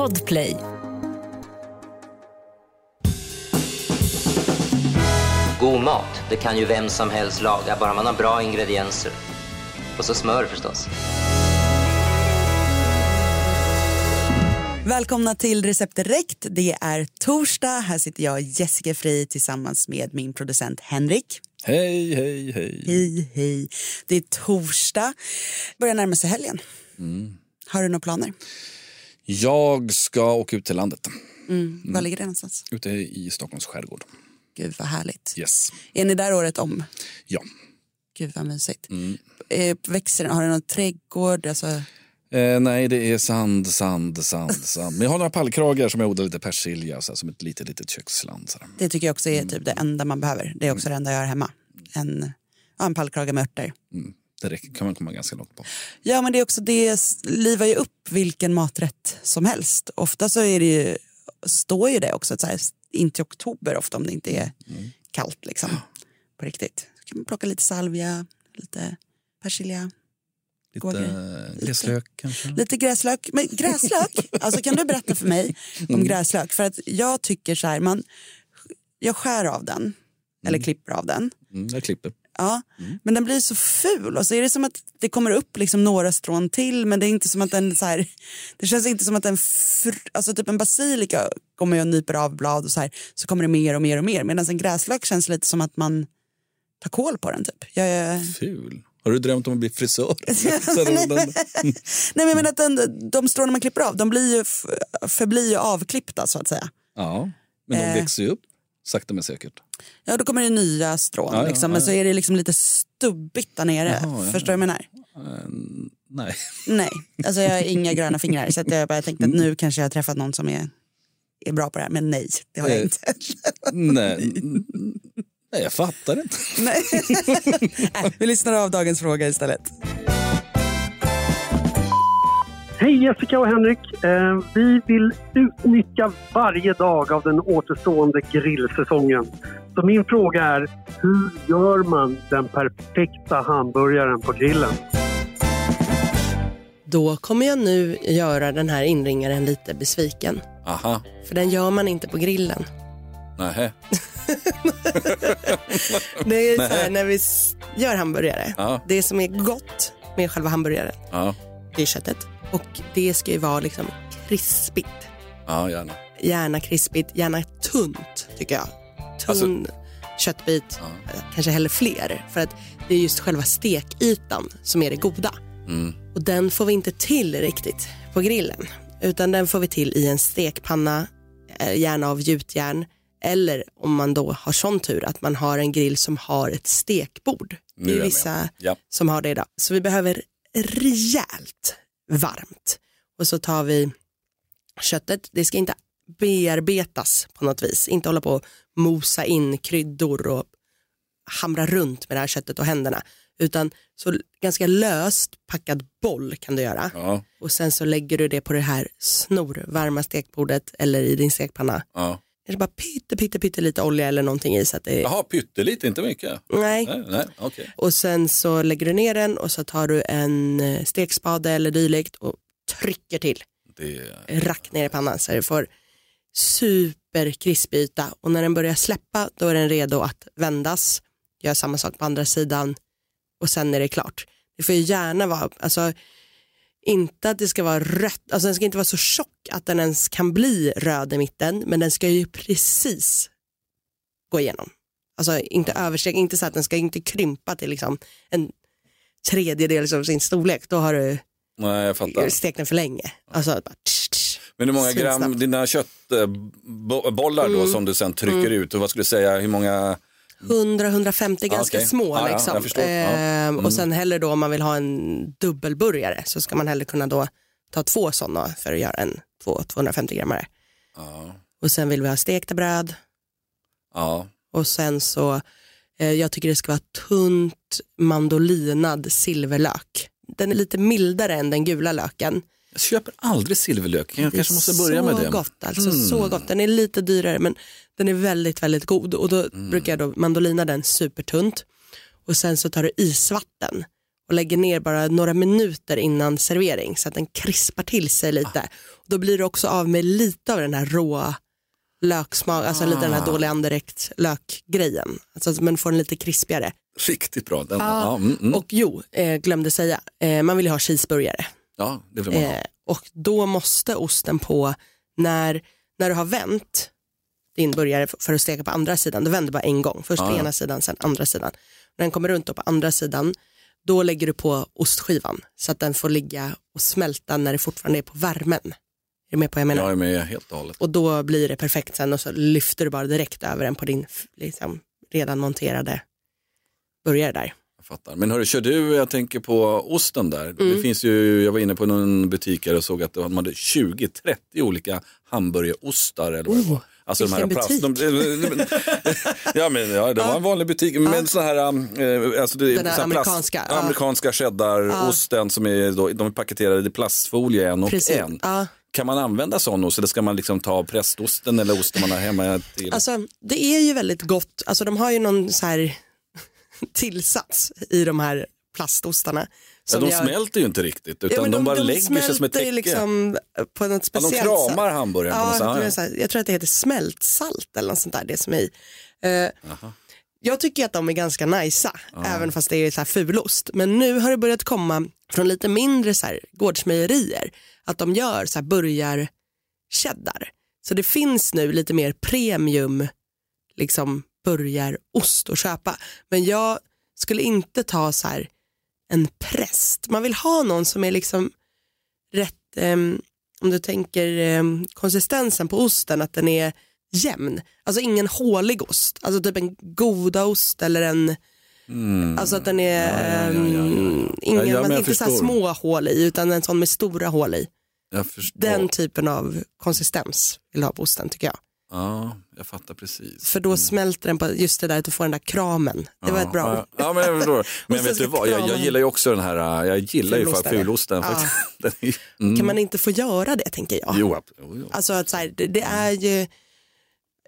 Podplay. God mat, det kan ju vem som helst laga, bara man har bra ingredienser. Och så smör förstås. Välkomna till Recept Direkt. Det är torsdag. Här sitter jag, Jessica Fri, tillsammans med min producent Henrik. Hej, hej, hej. Hej, hej. Det är torsdag. Börjar närma sig helgen. Har du några planer? Jag ska åka ut till landet. Mm. Var ligger det någonstans? Ute i Stockholms skärgård. Gud vad härligt. Yes. Är ni där året om? Ja. Gud vad mysigt. Eh, växer den? Har du någon trädgård? Alltså, Eh, nej, det är sand, sand, sand, sand. Men jag har några pallkragar som jag odlar lite persilja så här, som ett litet, litet köksland. Så det tycker jag också är typ det enda man behöver. Det är också det enda jag har hemma. En, ja, en pallkrage med örter. Mm. Det kan man komma ganska långt på. Ja, men det är också det livar ju upp vilken maträtt som helst. Ofta så är det ju, står ju det också, så här, inte i oktober ofta om det inte är kallt liksom. På riktigt. Så kan man plocka lite salvia, lite persilja, Lite eh, gräslök kanske? lite gräslök. Men gräslök, alltså kan du berätta för mig om gräslök? För att jag tycker så här, man, jag skär av den, eller klipper av den. Mm, jag klipper. Ja, men den blir så ful och så är det som att det kommer upp liksom några strån till men det är inte som att den så här, det känns inte som att den, fr, alltså typ en basilika kommer jag och nyper av blad och så här så kommer det mer och mer och mer medan en gräslök känns lite som att man tar koll på den typ. Jag, är- Ful. Har du drömt om att bli frisör? Nej men jag att den, de strån man klipper av de blir ju, förblir ju avklippta så att säga. ja, men de Eh. växer ju upp sakta men säkert. Ja då kommer det nya strån Ja, ja, liksom, ja, men så är det liksom lite stubbigt där nere. Jaha, ja, Förstår du vad jag menar? Eh, nej. Nej, alltså jag har inga gröna fingrar så jag bara tänkte att nu kanske jag har träffat någon som är, är bra på det här. Men nej, det har jag Eh. inte. nej. Nej, jag fattar inte. Nej, Vi lyssnar av dagens fråga istället. Hej Jessica och Henrik! Eh, vi vill utnyttja varje dag av den återstående grillsäsongen. Så min fråga är, hur gör man den perfekta hamburgaren på grillen? Då kommer jag nu göra den här inringaren lite besviken. Aha. För den gör man inte på grillen. Nähä. Det är så här, när vi gör hamburgare. Ja. Det som är gott med själva hamburgaren, Ja. det är köttet. Och det ska ju vara liksom krispigt. ja, gärna. Gärna krispigt, gärna tunt tycker jag. Tunn köttbit, eh, kanske hellre fler. För att det är just själva stekytan som är det goda. Och den får vi inte till riktigt på grillen. Utan den får vi till i en stekpanna, eh, gärna av gjutjärn. Eller om man då har sån tur att man har en grill som har ett stekbord. Nu Det är vissa. Ja. som har det idag. Så vi behöver rejält varmt. Och så tar vi köttet. Det ska inte bearbetas på något vis. Inte hålla på och mosa in kryddor och hamra runt med det här köttet och händerna. Utan så ganska löst packad boll kan du göra. Ja, Och sen så lägger du det på det här snorvarma stekbordet eller i din stekpanna. ja. Det bara pytte, pytte, pytte lite olja eller någonting i så att det Jaha, pyttelite, inte mycket. Nej. Nej, nej okej. Och sen så lägger du ner den och så tar du en eh, stekspade eller dylikt och trycker till. Det... Rack ner i pannan så det får superkrispig yta. Och när den börjar släppa då är den redo att vändas. Gör samma sak på andra sidan och sen är det klart. Det får ju gärna vara, alltså inte att det ska vara rött, alltså den ska inte vara så tjock att den ens kan bli röd i mitten, men den ska ju precis gå igenom. Alltså inte översteg, inte så att den ska inte krympa till liksom en tredjedel av sin storlek, då har du Nej, jag fattar. stekt den för länge. Alltså, bara, tsch, tsch. Men hur många gram, dina köttbollar Mm. då som du sen trycker ut, och vad skulle du säga, hur många? 100-150 ganska okej. små. Ja, liksom. Ja. Ehm, Och sen hellre då om man vill ha en dubbelburgare så ska man hellre kunna då ta två sådana för att göra en två 250 grammare. Ja, Och sen vill vi ha stekta bröd ja. och sen så, eh, jag tycker det ska vara tunt mandolinad silverlök. Den är lite mildare än den gula löken. Jag köper aldrig silverlök, jag Det kanske måste börja med så det. Mm. gott, alltså så gott. Den är lite dyrare men den är väldigt, väldigt god. Och då Mm. brukar jag då mandolina den supertunt. Och sen så tar du isvatten och lägger ner bara några minuter innan servering så att den krispar till sig lite. Då blir du också av med lite av den här råa löksmak, alltså lite den här dåliga andedräkt lökgrejen. Alltså men får den lite krispigare. Riktigt bra. Den, ja, mm, mm. Och jo, eh, glömde säga, eh, man vill ju ha cheeseburgare. Ja, det vill man ha. Eh, och då måste osten på, när, när du har vänt din burgare för att steka på andra sidan, du vänder bara en gång, först på Ja. ena sidan, sen andra sidan. När den kommer runt då på andra sidan, då lägger du på ostskivan så att den får ligga och smälta när det fortfarande är på värmen. Är du med på vad jag menar? Jag är med helt och hållet. Och då blir det perfekt sen och så lyfter du bara direkt över den på din f- liksom, redan monterade burgare där. Fattar. Men hörru, kör du, jag tänker på osten där. Mm. Det finns ju, jag var inne på någon butik här och såg att de hade 20-30 olika hamburgerostar. Eller vad det var. Alltså vilken plast- de, ja, men, ja, det var en vanlig butik. Men så här, eh, alltså det, Den där så här amerikanska, plast, ja. amerikanska cheddarosten som är, då, de är paketerade i plastfolie en och Precis. en. Ja. Kan man använda sån ost eller ska man liksom ta prästosten eller osten man har hemma till? Alltså det är ju väldigt gott, alltså de har ju någon så här tillsats i de här plastostarna. ja, de gör- smälter ju inte riktigt utan Ja, men de, bara lägger sig som ett täcke. liksom på något ja, de speciellt kramar sätt. hamburgaren. på något sätt. Ja, Ja, ja. jag tror att det heter smältsalt eller något sånt där, det som är i. Eh, jag tycker att de är ganska najsa, även fast det är så här fulost. Men nu har det börjat komma från lite mindre så här, gårdsmejerier, att de gör så här burgar cheddar. Så det finns nu lite mer premium liksom burgarost att köpa. Men jag skulle inte ta så här en präst. Man vill ha någon som är liksom rätt, ehm, om du tänker ehm, konsistensen på osten, att den är jämn. Alltså ingen hålig ost, alltså typ en godaost eller en, alltså att den är Mm. ja, ja, ja, ehm, ingen, Ja, men inte så här små hål i utan en sån med stora hål i. Den typen av konsistens vill ha på osten tycker jag. Ja, jag fattar precis. För då smälter den på just det där att du får den där kramen. Det var ett bra Ja, ja, men jag förstår. Men vet du vad, jag, jag gillar ju också den här, jag gillar ju Fulosten, för fulosten. ja. faktiskt. Mm. Kan man inte få göra det tänker jag? Jo, jo, jo. Alltså att så här, det, det är ju,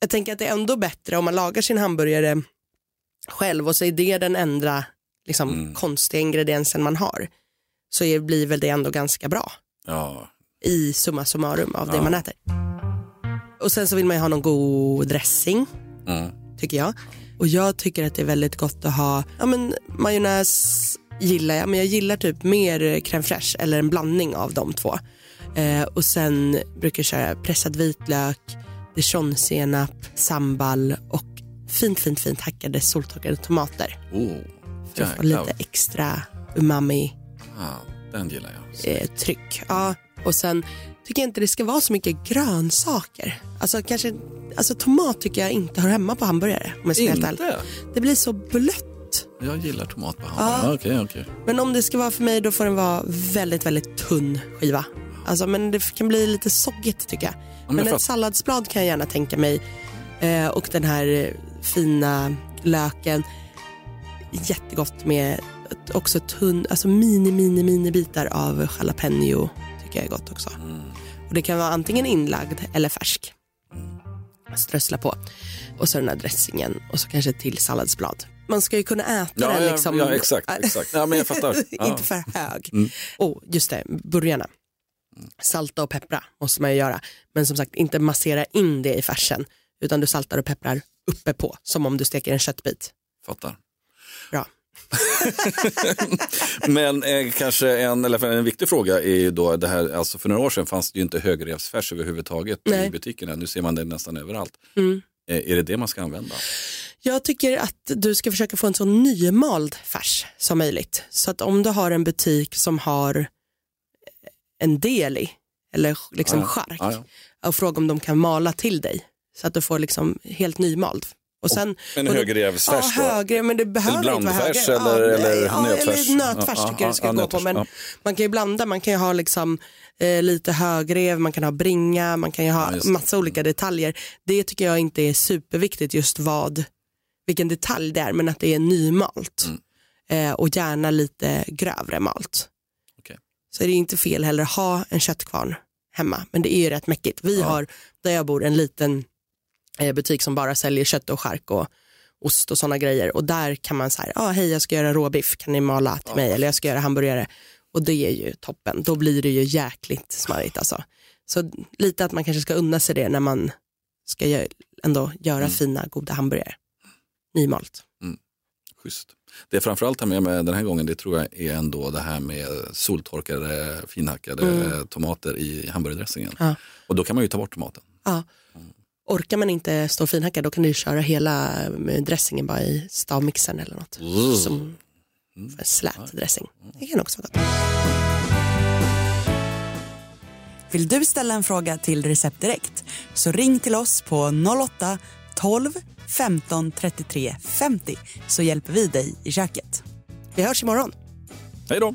jag tänker att det är ändå bättre om man lagar sin hamburgare själv och så är det den enda liksom, Mm. konstiga ingrediensen man har. Så blir väl det ändå ganska bra Ja, i summa summarum av det Ja. man äter. Och sen så vill man ju ha någon god dressing mm. tycker jag. Och jag tycker att det är väldigt gott att ha, ja men majonnäs gillar jag, men jag gillar typ mer crème fraîche eller en blandning av de två. Eh, och sen brukar jag köra pressad vitlök, dijonsenap, sambal och fint, fint, fint hackade soltorkade tomater. oh, För att få lite extra umami Ja, den gillar jag. eh, tryck. Ja. Och sen tycker jag inte det ska vara så mycket grönsaker. Alltså kanske, alltså tomat tycker jag inte hör hemma på hamburgare om jag ska vara helt ärlig. Inte? Det blir så blött. Jag gillar tomat på hamburgaren. Okej, okej. Men om det ska vara för mig då får den vara väldigt, väldigt tunn skiva. Alltså, men det kan bli lite soggigt tycker jag. men men jag ett salladsblad kan jag gärna tänka mig. Eh, och den här fina löken. Jättegott med också tunn, alltså mini, mini, mini bitar av jalapeno. Tycker jag är gott också. Mm. Och det kan vara antingen inlagd eller färsk. Strössla på. Och så den här dressingen och så kanske till salladsblad. Man ska ju kunna äta Ja, den ja, liksom. ja, exakt, exakt. Ja, men jag fattar. Ja. Inte för hög. Mm. Och just det, burgarna. Salta och peppra måste man ju göra. Men som sagt, inte massera in det i färsen. Utan du saltar och pepprar uppe på. Som om du steker en köttbit. Fattar. Bra. Men eh, kanske en, eller en viktig fråga är ju då det här, alltså för några år sedan fanns det ju inte högrevsfärs överhuvudtaget i Nej. butikerna. Nu ser man det nästan överallt. Mm. Eh, är det det man ska använda? Jag tycker att du ska försöka få en så nymald färs som möjligt. Så att om du har en butik som har en del i, eller liksom Ja, ja. chark, Ja, ja. och fråga om de kan mala till dig. Så att du får liksom helt nymald. Och sen, En och då- högrevsfärs Ja, då? högre, men det behöver Eller inte vara högre. blandfärs eller- eller ja, nötfärs? Eller nötfärs Ja, tycker jag ja, det ska gå på. Men man kan ju blanda, man kan ju ha liksom eh, lite högrev, man kan ha bringa, man kan ju ha Ja, massa olika detaljer. Det tycker jag inte är superviktigt just vad, vilken detalj det är, men att det är nymalt. Mm. Eh, och gärna lite grövre malt. Okej. Så är det inte fel heller att ha en köttkvarn hemma, men det är ju rätt mäckigt. Vi har, där jag bor, en liten butik som bara säljer kött och chark och, ost och sådana grejer och där kan man säga, ah, hej jag ska göra råbiff, kan ni mala till mig eller jag ska göra hamburgare och det är ju toppen, då blir det ju jäkligt smarrigt alltså. Så lite att man kanske ska unna sig det när man ska gö- ändå göra fina goda hamburgare. Nymalt. Schysst. Det är framförallt här med, med den här gången, det tror jag är ändå det här med soltorkade finhackade tomater i hamburgardressingen. Ja. Och då kan man ju ta bort tomaten. Ja. Orkar man inte stå och finhacka då kan du köra hela eh, dressingen bara i stavmixern eller något. Som för slät dressing. Det kan också vara gott. Vill du ställa en fråga till Recept Direkt så ring till oss på 08 12 15 33 50 så hjälper vi dig i köket. Vi hörs imorgon. Hej då!